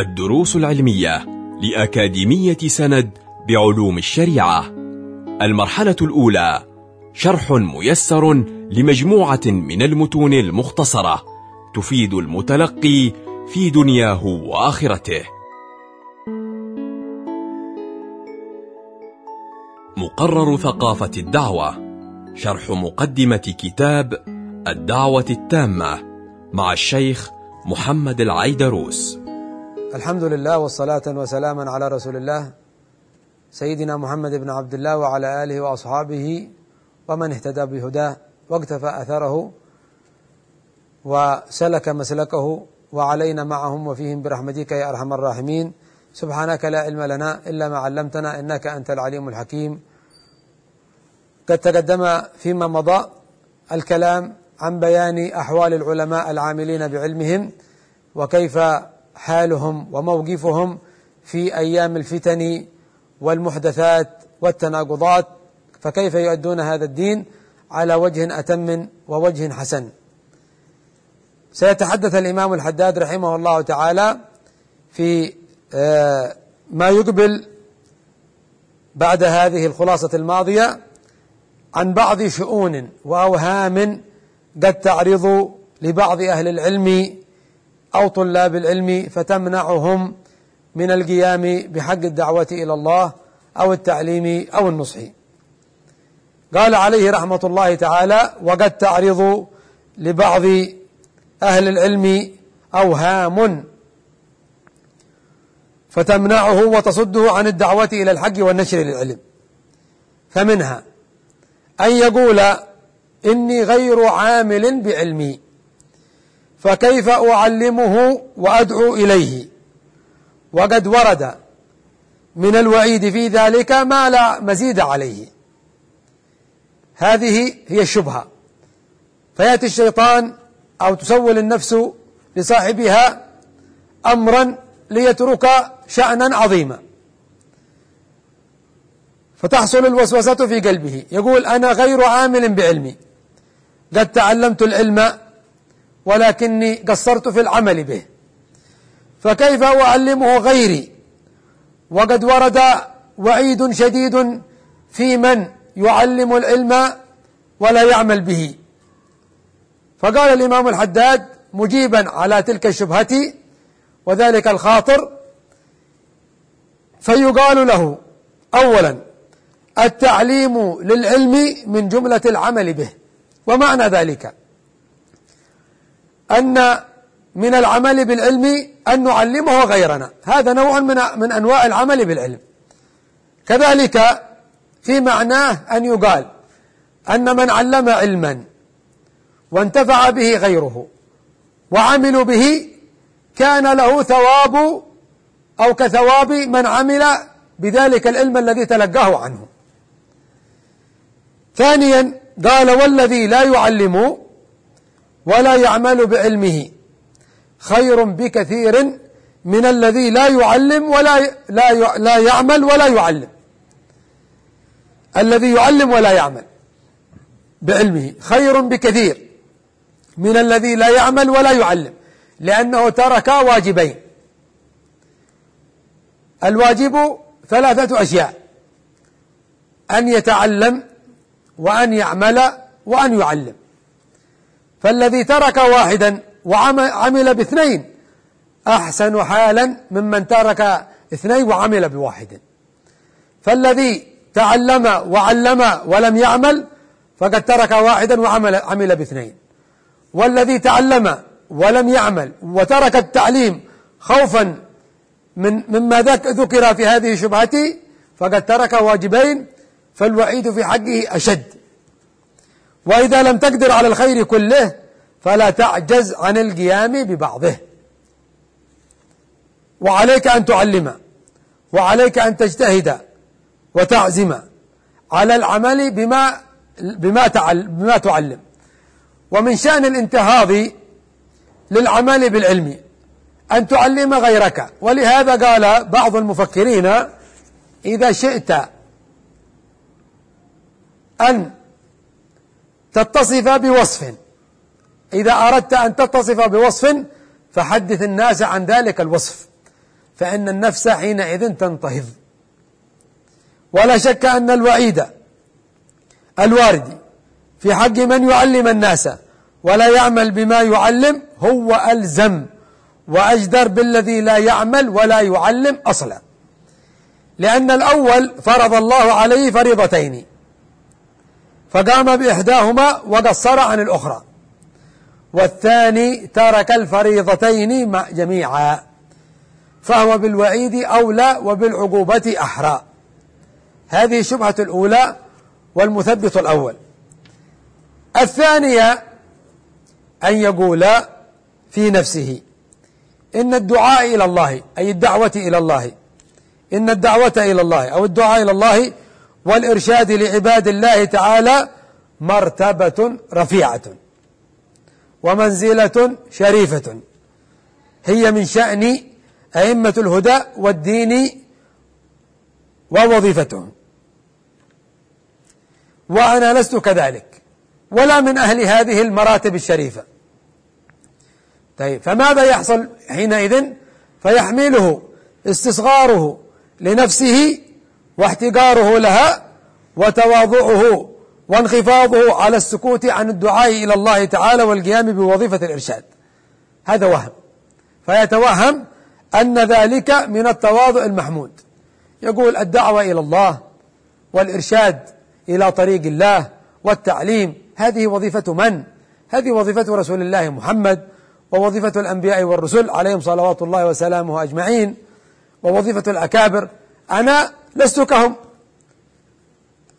الدروس العلمية لأكاديمية سند بعلوم الشريعة. المرحلة الأولى شرح ميسر لمجموعة من المتون المختصرة تفيد المتلقي في دنياه وآخرته. مقرر ثقافة الدعوة شرح مقدمة كتاب الدعوة التامة مع الشيخ محمد العيدروس. الحمد لله والصلاة وسلاما على رسول الله سيدنا محمد بن عبد الله وعلى آله وأصحابه ومن اهتدى بهداه واقتفى أثره وسلك مسلكه وعلينا معهم وفيهم برحمتك يا أرحم الراحمين سبحانك لا علم لنا إلا ما علمتنا إنك أنت العليم الحكيم قد تقدم فيما مضى الكلام عن بيان أحوال العلماء العاملين بعلمهم وكيف حالهم وموقفهم في أيام الفتن والمحدثات والتناقضات فكيف يؤدون هذا الدين على وجه أتم ووجه حسن؟ سيتحدث الإمام الحداد رحمه الله تعالى في ما يقبل بعد هذه الخلاصة الماضية عن بعض شؤون وأوهام قد تعرض لبعض أهل العلم أو طلاب العلم فتمنعهم من القيام بحق الدعوة إلى الله أو التعليم أو النصح. قال عليه رحمة الله تعالى وقد تعرض لبعض أهل العلم أوهام فتمنعه وتصده عن الدعوة إلى الحق والنشر للعلم. فمنها أن يقول إني غير عامل بعلمي فكيف أعلمه وأدعو إليه؟ وقد ورد من الوعيد في ذلك ما لا مزيد عليه. هذه هي الشبهة. فيأتي الشيطان أو تسول النفس لصاحبها أمرا ليترك شأنا عظيما. فتحصل الوسوسة في قلبه. يقول أنا غير عامل بعلمي. قد تعلمت العلم ولكني قصرت في العمل به. فكيف أعلمه غيري؟ وقد ورد وعيد شديد في من يعلم العلم ولا يعمل به. فقال الإمام الحداد مجيبا على تلك الشبهة وذلك الخاطر فيقال له أولا التعليم للعلم من جملة العمل به. ومعنى ذلك أن من العمل بالعلم أن نعلمه غيرنا. هذا نوع من من أنواع العمل بالعلم. كذلك في معناه أن يقال أن من علم علما وانتفع به غيره وعملوا به كان له ثواب أو كثواب من عمل بذلك العلم الذي تلقاه عنه. ثانيا قال والذي لا يعلم ولا يعمل بعلمه. خير بكثير من الذي لا يعلم ولا لا لا يعمل ولا يعلم. الذي يعلم ولا يعمل بعلمه. خير بكثير من الذي لا يعمل ولا يعلم. لأنه ترك واجبين. الواجب ثلاثة أشياء. أن يتعلم وأن يعمل وأن يعلم. فالذي ترك واحدا وعمل باثنين أحسن حالا ممن ترك اثنين وعمل بواحد. فالذي تعلم وعلم ولم يعمل فقد ترك واحدا وعمل عمل باثنين. والذي تعلم ولم يعمل وترك التعليم خوفا من مما ذكر في هذه الشبهة فقد ترك واجبين فالوعيد في حقه أشد. وإذا لم تقدر على الخير كله فلا تعجز عن القيام ببعضه. وعليك أن تعلم وعليك أن تجتهد وتعزم على العمل بما بما بما تعلم. ومن شأن الانتهاض للعمل بالعلم أن تعلم غيرك. ولهذا قال بعض المفكرين إذا شئت أن تتصف بوصف. إذا أردت أن تتصف بوصف فحدث الناس عن ذلك الوصف فإن النفس حينئذ تنتهض. ولا شك أن الوعيد الوارد في حق من يعلم الناس ولا يعمل بما يعلم هو ألزم وأجدر بالذي لا يعمل ولا يعلم أصلا. لأن الأول فرض الله عليه فريضتين. فقام بإحداهما وقصر عن الأخرى. والثاني ترك الفريضتين جميعا. فهو بالوعيد أولى وبالعقوبة أحرى. هذه الشبهة الأولى والمثبت الأول. الثانية أن يقول في نفسه إن الدعاء إلى الله أي الدعوة إلى الله إن الدعوة إلى الله أو الدعاء إلى الله والإرشاد لعباد الله تعالى مرتبة رفيعة ومنزلة شريفة. هي من شأن أئمة الهدى والدين ووظيفتهم. وأنا لست كذلك ولا من أهل هذه المراتب الشريفة. طيب فماذا يحصل حينئذ؟ فيحمله استصغاره لنفسه واحتقاره لها وتواضعه وانخفاضه على السكوت عن الدعاء إلى الله تعالى والقيام بوظيفة الإرشاد. هذا وهم. فيتوهم أن ذلك من التواضع المحمود. يقول الدعوة إلى الله والإرشاد إلى طريق الله والتعليم. هذه وظيفة من؟ هذه وظيفة رسول الله محمد ووظيفة الأنبياء والرسل عليهم صلوات الله وسلامه أجمعين ووظيفة الأكابر. أنا لست كهم.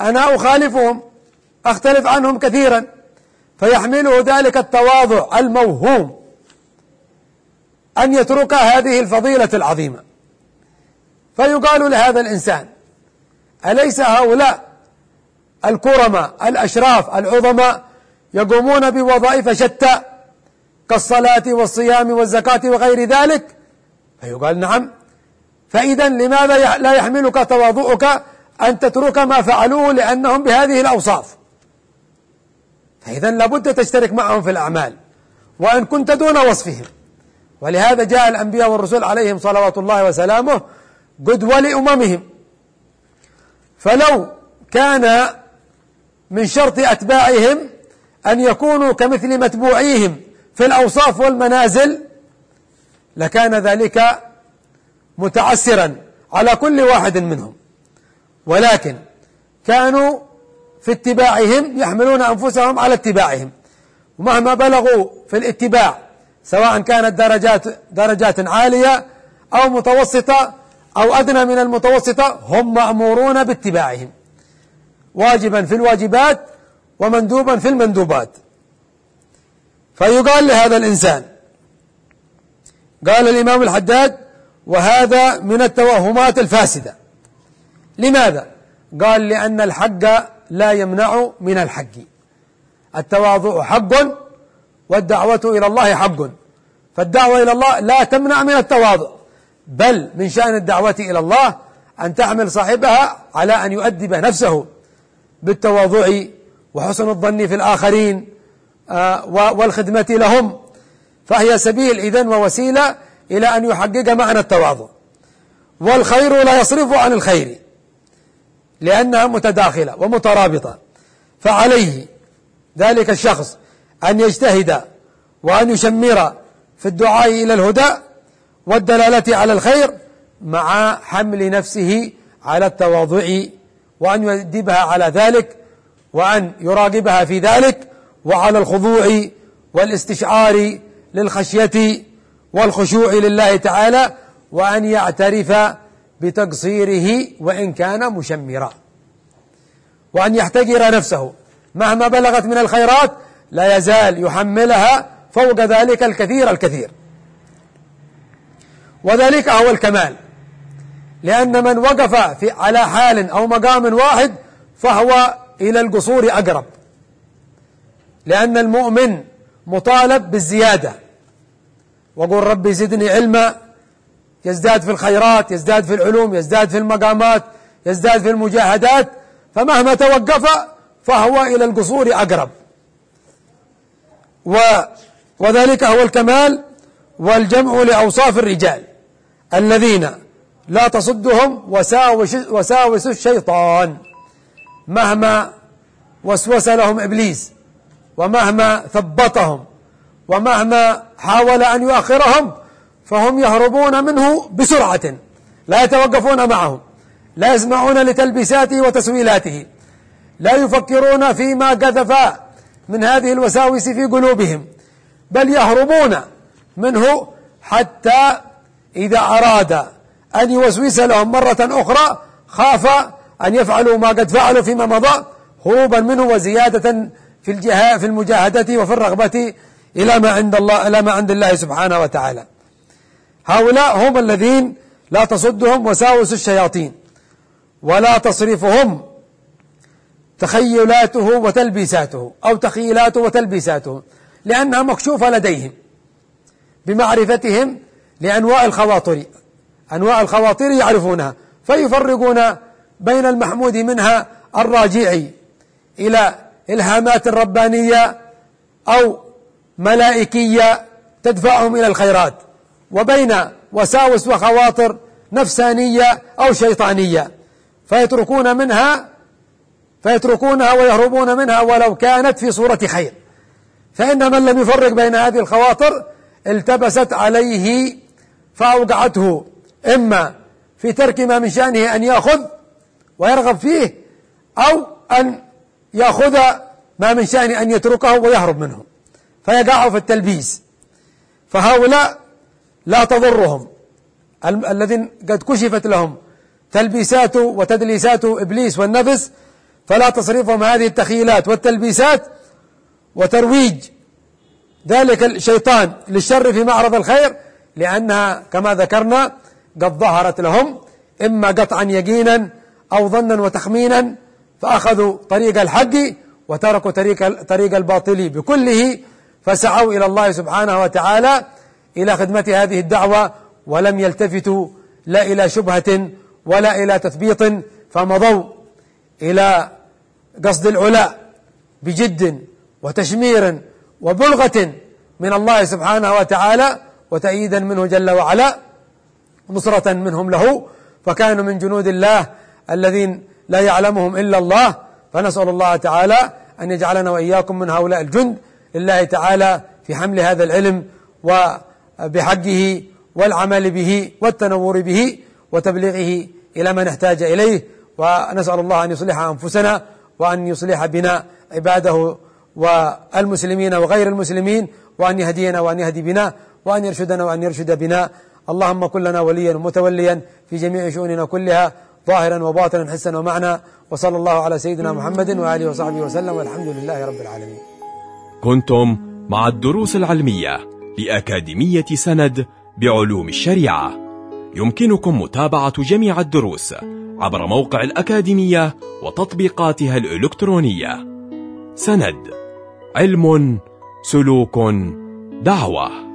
أنا أخالفهم أختلف عنهم كثيرا فيحمله ذلك التواضع الموهوم أن يترك هذه الفضيلة العظيمة. فيقال لهذا الإنسان أليس هؤلاء الكرماء الأشراف العظماء يقومون بوظائف شتى كالصلاة والصيام والزكاة وغير ذلك؟ فيقال نعم. فإذا لماذا لا يحملك تواضعك أن تترك ما فعلوه لأنهم بهذه الأوصاف؟ فإذا لابد تشترك معهم في الأعمال وإن كنت دون وصفهم. ولهذا جاء الأنبياء والرسل عليهم صلوات الله وسلامه قدوة لأممهم. فلو كان من شرط أتباعهم أن يكونوا كمثل متبوعيهم في الأوصاف والمنازل لكان ذلك متعسرا على كل واحد منهم. ولكن كانوا في اتباعهم يحملون أنفسهم على اتباعهم. ومهما بلغوا في الاتباع سواء كانت درجات درجات عالية أو متوسطة أو أدنى من المتوسطة هم مأمورون باتباعهم. واجبا في الواجبات ومندوبا في المندوبات. فيقال لهذا الإنسان قال الإمام الحداد وهذا من التوهمات الفاسدة. لماذا؟ قال لأن الحق لا يمنع من الحق. التواضع حق والدعوة إلى الله حق. فالدعوة إلى الله لا تمنع من التواضع بل من شأن الدعوة إلى الله أن تعمل صاحبها على أن يؤدب نفسه بالتواضع وحسن الظن في الآخرين آه، والخدمة لهم. فهي سبيل إذن ووسيلة إلى أن يحقق معنى التواضع. والخير لا يصرف عن الخير لأنها متداخلة ومترابطة. فعليه ذلك الشخص أن يجتهد وأن يشمر في الدعاء إلى الهدى والدلالة على الخير مع حمل نفسه على التواضع وأن يدبها على ذلك وأن يراقبها في ذلك وعلى الخضوع والاستشعار للخشية والخشوع لله تعالى وأن يعترف بتقصيره وإن كان مشمرا. وأن يحتقر نفسه. مهما بلغت من الخيرات لا يزال يحملها فوق ذلك الكثير الكثير. وذلك هو الكمال. لأن من وقف في على حال أو مقام واحد فهو إلى القصور أقرب. لأن المؤمن مطالب بالزيادة. وقل ربي زدني علما. يزداد في الخيرات يزداد في العلوم يزداد في المقامات يزداد في المجاهدات. فمهما توقف فهو إلى القصور أقرب. و وذلك هو الكمال والجمع لأوصاف الرجال الذين لا تصدهم وساوس, وساوس الشيطان. مهما وسوس لهم إبليس ومهما ثبطهم ومهما حاول أن يؤخرهم فهم يهربون منه بسرعة لا يتوقفون معه لا يسمعون لتلبيساته وتسويلاته لا يفكرون فيما قذف من هذه الوساوس في قلوبهم بل يهربون منه حتى إذا أراد أن يوسوس لهم مرة أخرى خاف أن يفعلوا ما قد فعلوا فيما مضى هروبا منه وزيادة في في المجاهدة وفي الرغبة إلى ما عند الله إلى ما عند الله سبحانه وتعالى. هؤلاء هم الذين لا تصدهم وساوس الشياطين ولا تصرفهم تخيلاته وتلبيساته أو تخيلاته وتلبيساته لأنها مكشوفة لديهم بمعرفتهم لأنواع الخواطر أنواع الخواطر يعرفونها فيفرقون بين المحمود منها الراجع إلى إلهامات ربانية أو ملائكية تدفعهم إلى الخيرات وبين وساوس وخواطر نفسانية أو شيطانية فيتركون منها فيتركونها ويهربون منها ولو كانت في صورة خير. فإن من لم يفرق بين هذه الخواطر التبست عليه فأوقعته إما في ترك ما من شأنه أن يأخذ ويرغب فيه أو أن يأخذ ما من شأنه أن يتركه ويهرب منه. فيقع في التلبيس. فهؤلاء لا تضرهم. الذين قد كشفت لهم تلبيسات وتدليسات إبليس والنفس فلا تصرفهم هذه التخيلات والتلبيسات وترويج ذلك الشيطان للشر في معرض الخير لأنها كما ذكرنا قد ظهرت لهم إما قطعا يقينا أو ظنا وتخمينا فأخذوا طريق الحق وتركوا طريق طريق الباطل بكله فسعوا إلى الله سبحانه وتعالى إلى خدمة هذه الدعوة ولم يلتفتوا لا إلى شبهة ولا إلى تثبيط فمضوا إلى قصد العلاء بجد وتشمير وبلغة من الله سبحانه وتعالى وتأييدا منه جل وعلا نصرة منهم له فكانوا من جنود الله الذين لا يعلمهم إلا الله فنسأل الله تعالى أن يجعلنا وإياكم من هؤلاء الجند لله تعالى في حمل هذا العلم وبحقه والعمل به والتنور به وتبليغه إلى من احتاج إليه. ونسأل الله أن يصلح أنفسنا وأن يصلح بنا عباده والمسلمين وغير المسلمين وأن يهدينا وأن يهدي بنا وأن يرشدنا وأن يرشد بنا. اللهم كن لنا وليا ومتوليا في جميع شؤوننا كلها ظاهرا وباطنا حسا ومعنى وصلى الله على سيدنا محمد وآله وصحبه وسلم والحمد لله رب العالمين. كنتم مع الدروس العلمية لأكاديمية سند بعلوم الشريعة. يمكنكم متابعة جميع الدروس عبر موقع الأكاديمية وتطبيقاتها الإلكترونية. سند علم سلوك دعوة.